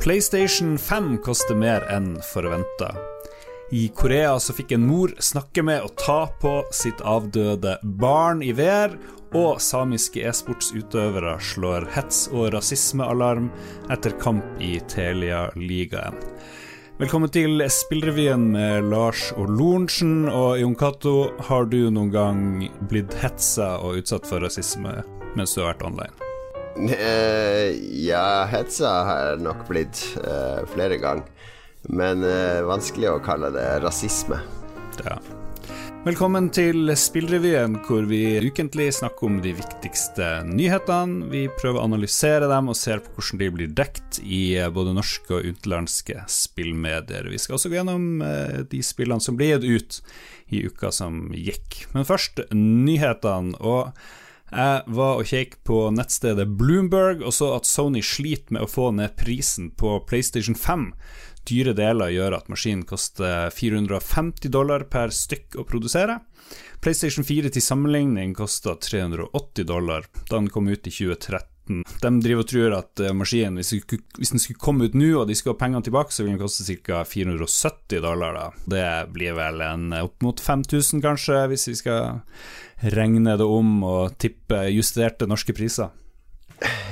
PlayStation 5 koster mer enn forventa. I Korea så fikk en mor snakke med og ta på sitt avdøde barn i VR, og samiske e-sportsutøvere slår hets- og rasismealarm etter kamp i Telia-ligaen. Velkommen til Spillrevyen med Lars og Lorentzen. Og Jon Cato, har du noen gang blitt hetsa og utsatt for rasisme mens du har vært online? Uh, ja, hetsa har nok blitt uh, flere ganger. Men uh, vanskelig å kalle det rasisme. Ja. Velkommen til Spillrevyen, hvor vi ukentlig snakker om de viktigste nyhetene. Vi prøver å analysere dem og ser på hvordan de blir dekt i både norske og utenlandske spillmedier. Vi skal også gå gjennom de spillene som ble gitt ut i uka som gikk. Men først nyhetene. og jeg var og kjekk på nettstedet Bloomberg og så at Sony sliter med å få ned prisen på PlayStation 5. Dyre deler gjør at maskinen koster 450 dollar per stykk å produsere. PlayStation 4 til sammenligning kosta 380 dollar da den kom ut i 2013. De driver og tror at maskinen, hvis den skulle komme ut nå og de skulle ha pengene tilbake, så vil den koste ca. 470 dollar. da. Det blir vel en opp mot 5000, kanskje, hvis vi skal regne det om og tippe justerte norske priser?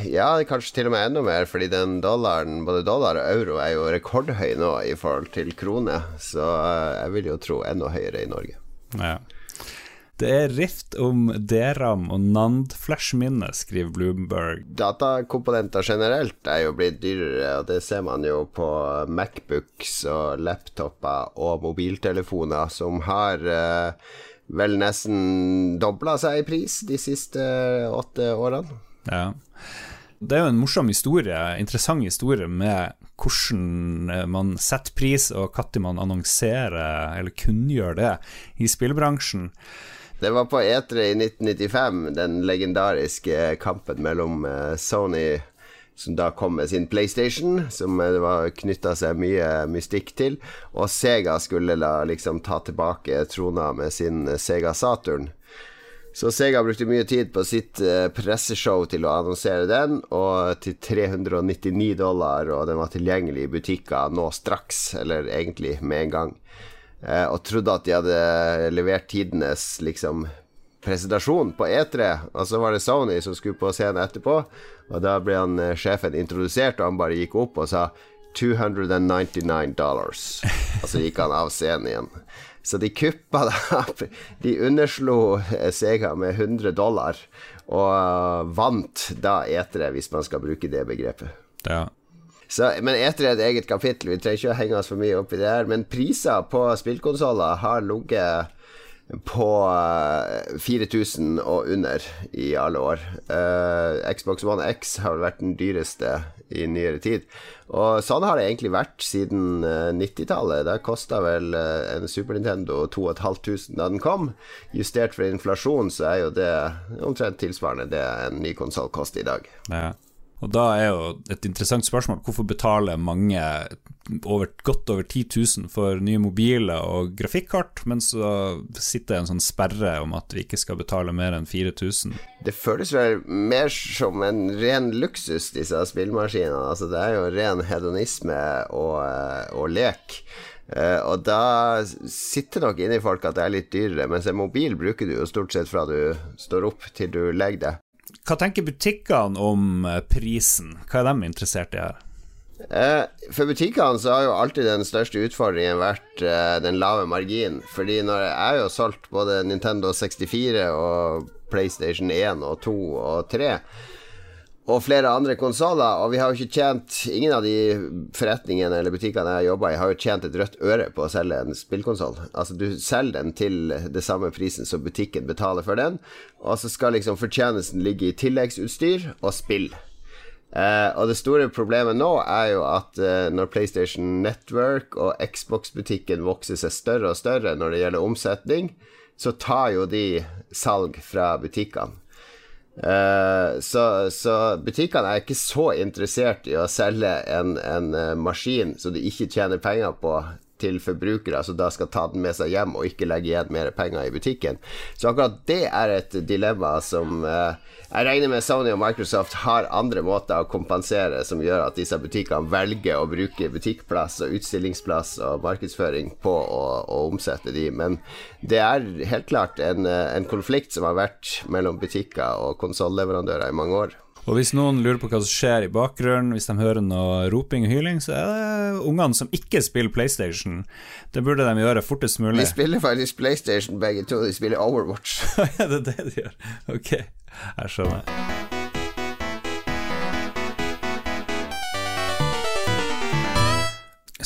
Ja, kanskje til og med enda mer, fordi den dollaren, både dollar og euro er jo rekordhøy nå i forhold til krone, så eh, jeg vil jo tro enda høyere i Norge. Ja. Det er rift om DRAM og NAND-flashminne, skriver Bloomberg. Datakomponenter generelt er jo blitt dyrere, og det ser man jo på Macbooks og laptoper og mobiltelefoner som har eh, vel nesten dobla seg i pris de siste åtte årene. Ja. Det er jo en morsom historie, interessant historie med hvordan eh, man setter pris, og når man annonserer eller kunngjør det i spillbransjen. Det var på E3 i 1995, den legendariske kampen mellom eh, Sony som da kom med sin PlayStation, som det var knytta seg mye mystikk til. Og Sega skulle da liksom ta tilbake trona med sin Sega Saturn. Så Sega brukte mye tid på sitt eh, presseshow til å annonsere den, og til 399 dollar, og den var tilgjengelig i butikker nå straks, eller egentlig med en gang. Eh, og trodde at de hadde levert tidenes liksom presentasjon på E3, og så var det Sony som skulle på scenen etterpå. Og da ble han eh, sjefen introdusert, og han bare gikk opp og sa 299 dollars. Og så gikk han av scenen igjen. Så de kuppa da De underslo eh, Sega med 100 dollar, og vant da E3, hvis man skal bruke det begrepet. Ja. Så, men E3 er et eget kapittel, vi trenger ikke å henge oss for mye opp i det her. Men priser på spillkonsoller har ligget på 4000 eh, og under i alle år. Uh, Xbox One X har vel vært den dyreste i nyere tid. Og sånn har det egentlig vært siden uh, eh, 90-tallet. Da kosta vel en Super Nintendo 2500 da den kom. Justert for inflasjon så er jo det omtrent tilsvarende det en ny konsoll koster i dag. Ja. Og da er jo et interessant spørsmål hvorfor betaler mange over, godt over 10 000 for nye mobiler og grafikkart, men så sitter det en sånn sperre om at vi ikke skal betale mer enn 4000? Det føles vel mer som en ren luksus, disse spillmaskinene. Altså, det er jo ren hedonisme og, og lek. Uh, og da sitter nok inni folk at det er litt dyrere, mens en mobil bruker du jo stort sett fra du står opp til du legger deg. Hva tenker butikkene om eh, prisen? Hva er de interessert i her? Eh, for butikkene så har jo alltid den største utfordringen vært eh, den lave marginen. Fordi når jeg har jo solgt både Nintendo 64 og PlayStation 1 og 2 og 3 og flere andre konsoller. Og vi har jo ikke tjent Ingen av de forretningene eller butikkene jeg har jobba i, har jo tjent et rødt øre på å selge en spillkonsoll. Altså, du selger den til det samme prisen som butikken betaler for den, og så skal liksom fortjenesten ligge i tilleggsutstyr og spill. Eh, og det store problemet nå er jo at eh, når PlayStation Network og Xbox-butikken vokser seg større og større når det gjelder omsetning, så tar jo de salg fra butikkene. Uh, så, så, butikkene er ikke så interessert i å selge en, en uh, maskin som de ikke tjener penger på, til forbrukere som da skal ta den med seg hjem og ikke legge igjen mer penger i butikken. Så akkurat det er et dilemma som eh, jeg regner med Sony og Microsoft har andre måter å kompensere som gjør at disse butikkene velger å bruke butikkplass og utstillingsplass og markedsføring på å, å omsette de. Men det er helt klart en, en konflikt som har vært mellom butikker og konsolleverandører i mange år. Og hvis noen lurer på hva som skjer i bakgrunnen, hvis de hører noe roping og hyling, så er det ungene som ikke spiller PlayStation. Det burde de gjøre fortest mulig. De spiller faktisk PlayStation begge to, de spiller Overwatch. ja, det er det de gjør. Ok. Jeg skjønner.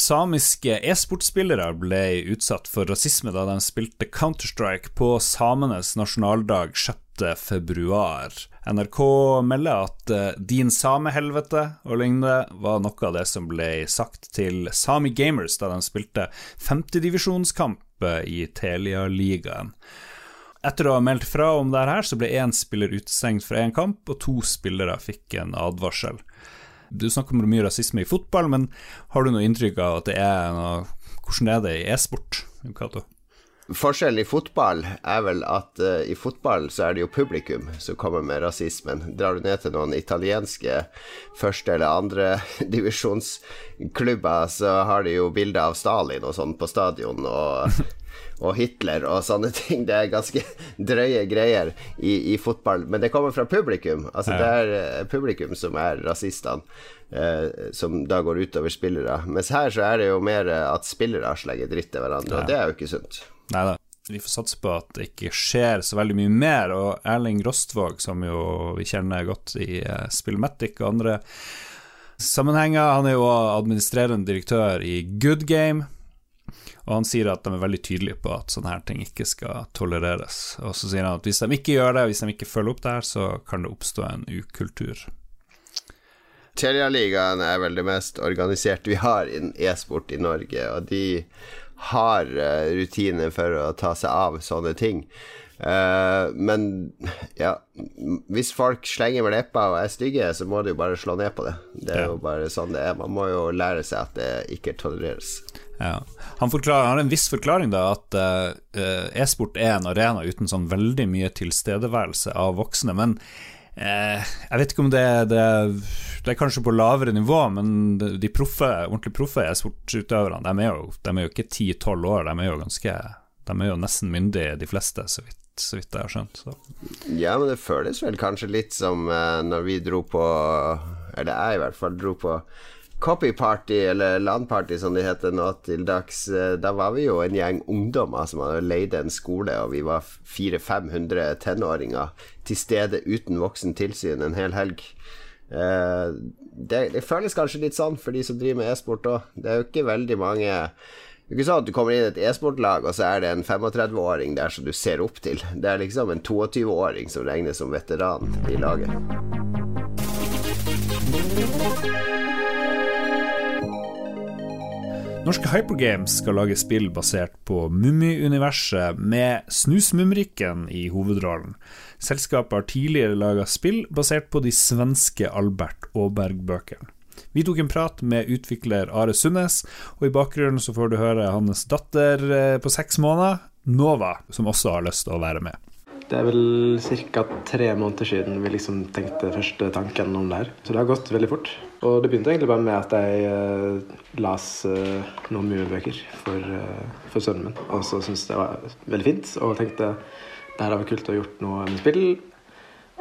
Samiske e-sportspillere ble utsatt for rasisme da de spilte Counter-Strike på samenes nasjonaldag 6.2. NRK melder at uh, 'din samehelvete' og lignende var noe av det som ble sagt til Sami Gamers da de spilte femtedivisjonskamp i Telia-ligaen. Etter å ha meldt fra om det her, så ble én spiller utestengt fra én kamp, og to spillere fikk en advarsel. Du snakker om mye rasisme i fotball, men har du noe inntrykk av at det er noe Hvordan er det i e-sport? Forskjellen i fotball er vel at uh, i fotball så er det jo publikum som kommer med rasismen. Drar du ned til noen italienske første- eller andre divisjonsklubber, så har de jo bilde av Stalin og sånn på stadion, og og Hitler og sånne ting. Det er ganske drøye greier i, i fotball. Men det kommer fra publikum. Altså ja. Det er eh, publikum som er rasistene, eh, som da går utover spillere. Mens her så er det jo mer eh, at spillere slenger dritt til hverandre, ja. og det er jo ikke sunt. Neida. Vi får satse på at det ikke skjer så veldig mye mer. Og Erling Rostvåg, som jo vi kjenner godt i uh, Spillmatic og andre sammenhenger, han er jo administrerende direktør i Good Game og han sier at de er veldig tydelige på at sånne her ting ikke skal tolereres. Og så sier han at hvis de ikke gjør det, hvis de ikke følger opp det her, så kan det oppstå en ukultur. Telia-ligaen er vel det mest organiserte vi har innen e-sport i Norge, og de har uh, rutiner for å ta seg av sånne ting. Uh, men ja Hvis folk slenger med leppa og er stygge, så må du jo bare slå ned på det. Det er ja. jo bare sånn det er. Man må jo lære seg at det ikke tolereres. Ja. Han, han, har en viss forklaring, da, at uh, e-sport er en arena uten sånn veldig mye tilstedeværelse av voksne. Men uh, jeg vet ikke om det, det, det, er kanskje på lavere nivå, men de proffe, ordentlig proffe e-sportutøverne, de, de, er jo ikke 10-12 år, de er jo ganske De er jo nesten myndige, de fleste, så vidt så vidt jeg har skjønt. Så. Ja, men det føles vel kanskje litt som uh, når vi dro på Eller jeg i hvert fall dro på Copyparty, eller Landparty som det heter nå til dags, eh, da var vi jo en gjeng ungdommer som hadde leid en skole, og vi var 400-500 tenåringer til stede uten voksen tilsyn en hel helg. Eh, det, det, føles kanskje litt sånn for de som driver med e-sport òg. Det er jo ikke veldig mange det er ikke sånn at du kommer inn i et e-sportlag, og så er det en 35-åring der som du ser opp til. Det er liksom en 22-åring som regnes som veteran i laget. Norske Hypergames skal lage spill basert på Mummi-universet, med Snusmumrikken i hovedrollen. Selskapet har tidligere laga spill basert på de svenske Albert Aaberg-bøkene. Vi tok en prat med utvikler Are Sundnes, og i bakgrunnen så får du høre hans datter eh, på seks måneder, Nova, som også har lyst til å være med. Det er vel ca. tre måneder siden vi liksom tenkte første tanken om det her. Så det har gått veldig fort. Og det begynte egentlig bare med at jeg uh, las uh, noen Mumin-bøker for, uh, for, sønnen min. Og så syntes det var veldig fint og tenkte det her hadde vært kult å gjort noe med spill.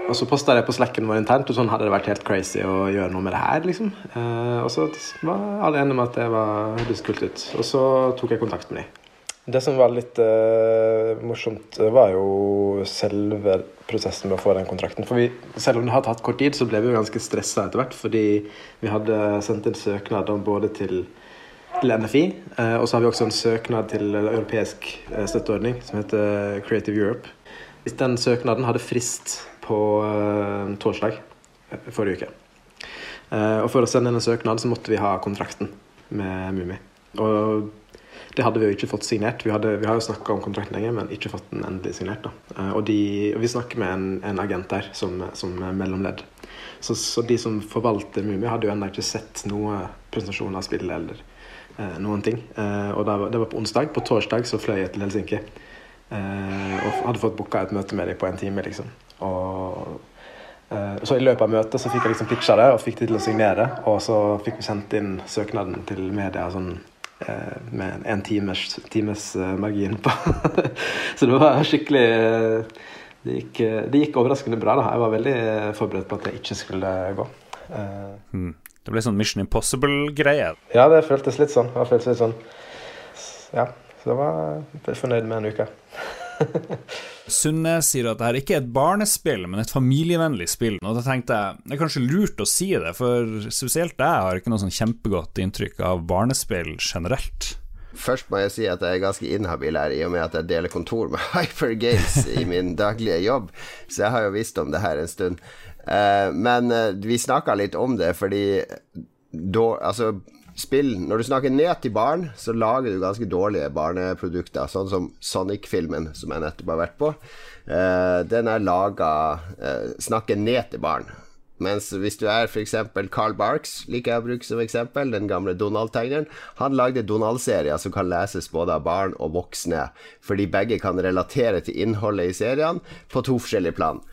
Og så posta jeg på Slacken vår internt, og sånn hadde det vært helt crazy å gjøre noe med det her. liksom. og så var alle enige om at det var, hørtes kult ut. Og så tok jeg kontakt med dem. Det som var litt uh, morsomt, eh, var jo selve prosessen med å få den kontrakten. For vi, selv om det har tatt kort tid, så ble vi jo ganske stressa etter hvert. Fordi vi hadde sendt inn søknader både til, til NFI, uh, og så har vi også en søknad til europeisk uh, støtteordning som heter Creative Europe. Hvis den søknaden hadde frist på torsdag forrige uke. og for å sende inn en søknad så måtte vi ha kontrakten med Mummi. Og det hadde vi jo ikke fått signert. Vi, hadde, vi har jo snakka om kontrakten lenge, men ikke fått den endelig signert. Da. og, de, og, vi snakker med en, en agent der som, som mellomledd. Så, så, de som forvalter Mumia, hadde jo ennå ikke sett noe presentasjon av spillet eller eh, noen ting. Eh, og det var, det var, på onsdag. På torsdag så fløy jeg til Helsinki. Eh, og hadde fått booka et møte med dem på en time, liksom. Og eh, så i løpet av møtet så fikk jeg liksom pitcha det og fikk de til å signere. Og så fikk vi sendt inn søknaden til media sånn eh, med en times, times margin på. så det var skikkelig det gikk, det gikk, overraskende bra. da Jeg var veldig forberedt på at det ikke skulle gå. Mm. Det ble sånn Mission Impossible-greie? Ja, det føltes litt sånn. Det føltes litt sånn. Ja, så jeg var fornøyd med en uke. Sunne sier at dette ikke er et barnespill, men et familievennlig spill. Og da tenkte jeg det er kanskje lurt å si det, for spesielt jeg har ikke noe sånn kjempegodt inntrykk av barnespill generelt. Først må jeg si at jeg er ganske inhabil her, i og med at jeg deler kontor med Hyper Games i min daglige jobb, så jeg har jo visst om det her en stund. Uh, men uh, vi snakka litt om det, fordi da, altså, spill Når du snakker ned til barn, så lager du ganske dårlige barneprodukter, sånn som Sonic-filmen, som jeg nettopp har vært på. Uh, den er laga Snakker ned til barn. Mens hvis du er f.eks. Carl Barks, liker jeg å bruke som eksempel, den gamle Donald-tegneren, han lagde Donald-serier som kan leses både av barn og voksne, fordi begge kan relatere til innholdet i seriene på to forskjellige plan.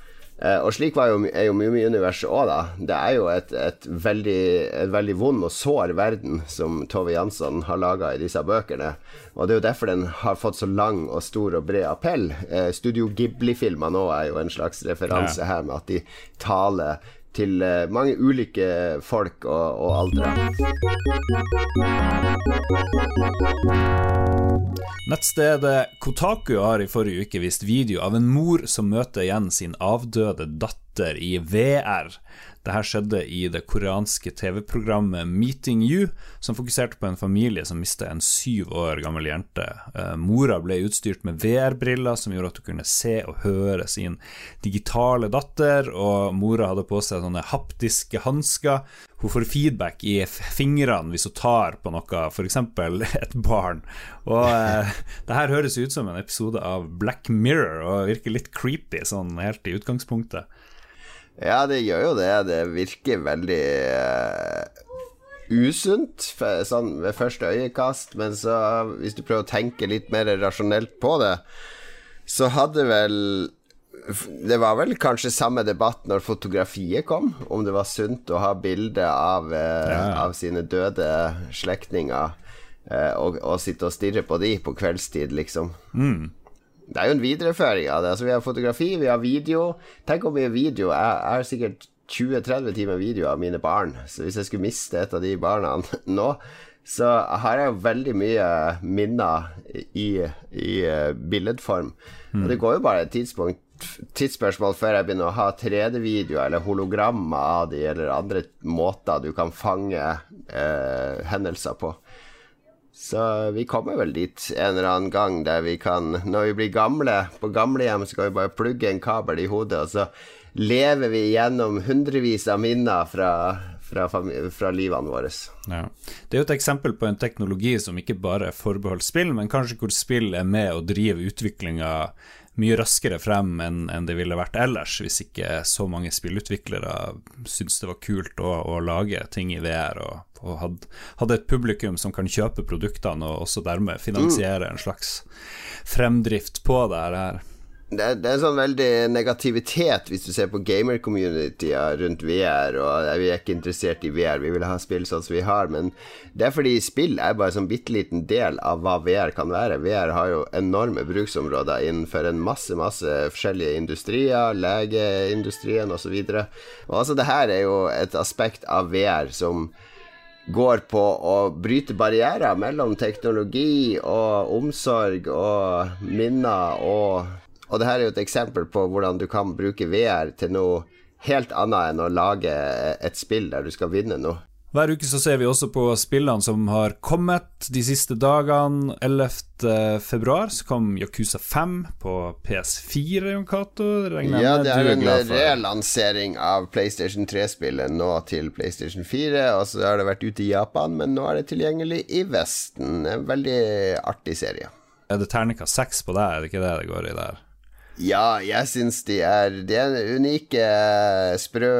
Uh, og slik jo, er jo Mummi-universet òg, da. Det er jo et, et, veldig, et, veldig, vond og sår verden som Tove Jansson har laga i disse bøkene. Og det er jo derfor den har fått så lang og stor og bred appell. Eh, Studio Ghibli-filmer nå er jo en slags referanse ja. her, med at de taler til uh, mange ulike folk og, og aldre. Nettstedet Kotaku har i forrige uke vist video av en mor som møter igjen sin avdøde datter i VR. Dette skjedde i det koreanske TV-programmet Meeting You, som fokuserte på en familie som mistet en syv år gammel jente. Eh, mora ble utstyrt med VR-briller som gjorde at hun kunne se og høre sin digitale datter, og mora hadde på seg sånne haptiske hansker. Hun får feedback i fingrene hvis hun tar på noe, f.eks. et barn. Og eh, det her høres ut som en episode av Black Mirror og virker litt creepy sånn helt i utgangspunktet. Ja, det gjør jo det. Det virker veldig uh, usunt sånn ved første øyekast, men så, hvis du prøver å tenke litt mer rasjonelt på det, så hadde vel det var vel kanskje samme debatt når fotografiet kom, om det var sunt å ha bilde av, uh, ja. av sine døde slektninger uh, og, og, sitte og stirre på de på kveldstid, liksom. Mm. Det er jo en videreføring av det. Altså, vi har fotografi, vi har video. Tenk hvor mye video. Jeg, har sikkert 20-30 timer video av mine barn. Så hvis jeg skulle miste et av de barna nå, så har jeg jo veldig mye minner i, i uh, billedform. Mm. Og det går jo bare et tidspunkt tidsspørsmål før jeg begynner å ha 3D-videoer eller hologrammer av de, eller andre måter du kan fange eh, hendelser på. Så vi kommer vel dit en eller annen gang der vi kan Når vi blir gamle, på gamlehjem, så kan vi bare plugge en kabel i hodet, og så lever vi gjennom hundrevis av minner fra, fra, fra livene våre. Ja. Det er jo et eksempel på en teknologi som ikke bare er forbeholdt spill, men kanskje hvor spill er med å drive utviklinga mye raskere frem enn, en det ville vært ellers, hvis ikke så mange spillutviklere syntes det var kult å, å lage ting i VR og, og hadde, hadde, et publikum som kan kjøpe produktene og også dermed finansiere en slags fremdrift på det her det det er, en sånn veldig negativitet hvis du ser på gamer-communitya rundt VR. Og Vi er ikke interessert i VR, vi vil ha spill sånn som vi har. Men det er fordi spill er bare en sånn bitte liten del av hva VR kan være. VR har jo enorme bruksområder innenfor en masse, masse forskjellige industrier. Legeindustrien osv. Og, og altså, det her er jo et aspekt av VR som går på å bryte barrierer mellom teknologi og omsorg og minner og og det her er jo et eksempel på hvordan du kan bruke VR til noe helt annet enn å lage et spill der du skal vinne noe. Hver uke så ser vi også på spillene som har kommet de siste dagene. 11. februar så kom Yakuza 5 på PS4, Jon Cato. Ja, det er en relansering av PlayStation 3-spillet nå til PlayStation 4. Og så har det vært ute i Japan, men nå er det tilgjengelig i Vesten. En veldig artig serie. Er det terningkast 6 på deg, er det ikke det det går i der? Ja, jeg syns de er Det er unike, sprø,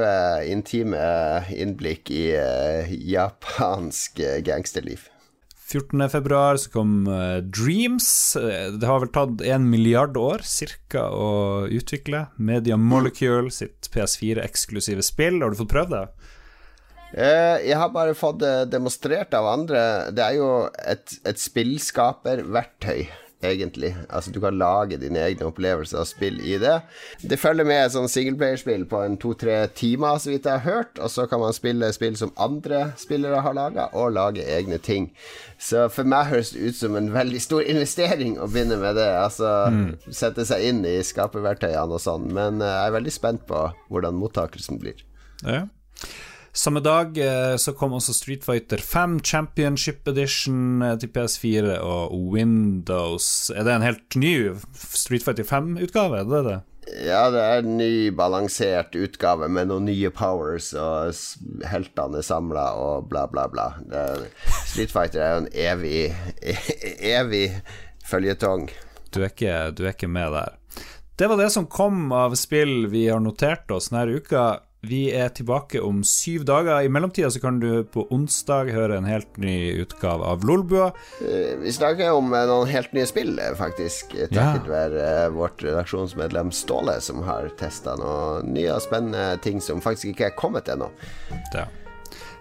intime innblikk i uh, japansk gangsterliv. 14.2 så kom uh, Dreams. Det har vel tatt en milliard år cirka å utvikle. Media Molecule sitt PS4-eksklusive spill. Har du fått prøvd det? Uh, jeg har bare fått det demonstrert av andre. Det er jo et, et spillskaperverktøy egentlig. Altså Du kan lage dine egne opplevelser av spill i det. Det følger med et sånn singleplayerspill på en to-tre timer, så vidt jeg har hørt. Og så kan man spille spill som andre spillere har laga, og lage egne ting. Så for meg høres det ut som en veldig stor investering å begynne med det. Altså mm. sette seg inn i skaperverktøyene og sånn. Men eh, jeg er veldig spent på hvordan mottakelsen blir. Ja. Samme dag eh, så kom også Street Fighter 5 Championship Edition eh, til PS4 og Windows. Er det en helt ny Street Fighter 5-utgave? Er det det? Ja, det er en ny, balansert utgave med noen nye powers, og heltene er samla og bla, bla, bla. Er, Street Fighter er jo en evig, evig føljetong. Du, du er ikke med der. Det var det som kom av spill vi har notert oss denne uka. Vi er tilbake om syv dager. I mellomtida så kan du på onsdag høre en helt ny utgave av Lolbua. Eh, vi snakker om eh, noen helt nye spill, eh, faktisk. Takket ja. være vårt redaksjonsmedlem Ståle, som har testa noen nye og spennende ting som faktisk ikke er kommet ennå. Ja.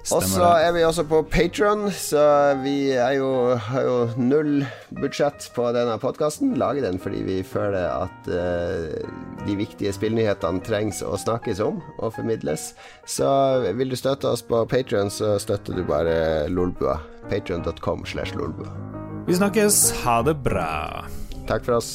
Og så er vi også på Patron, så vi jo, har jo null budsjett på denne podkasten. Lager den fordi vi føler at uh, de viktige spillnyhetene trengs å snakkes om og formidles. Så vil du støtte oss på Patron, så støtter du bare Lolbua. Patron.com slash Lolbua. Vi snakkes. Ha det bra. Takk for oss.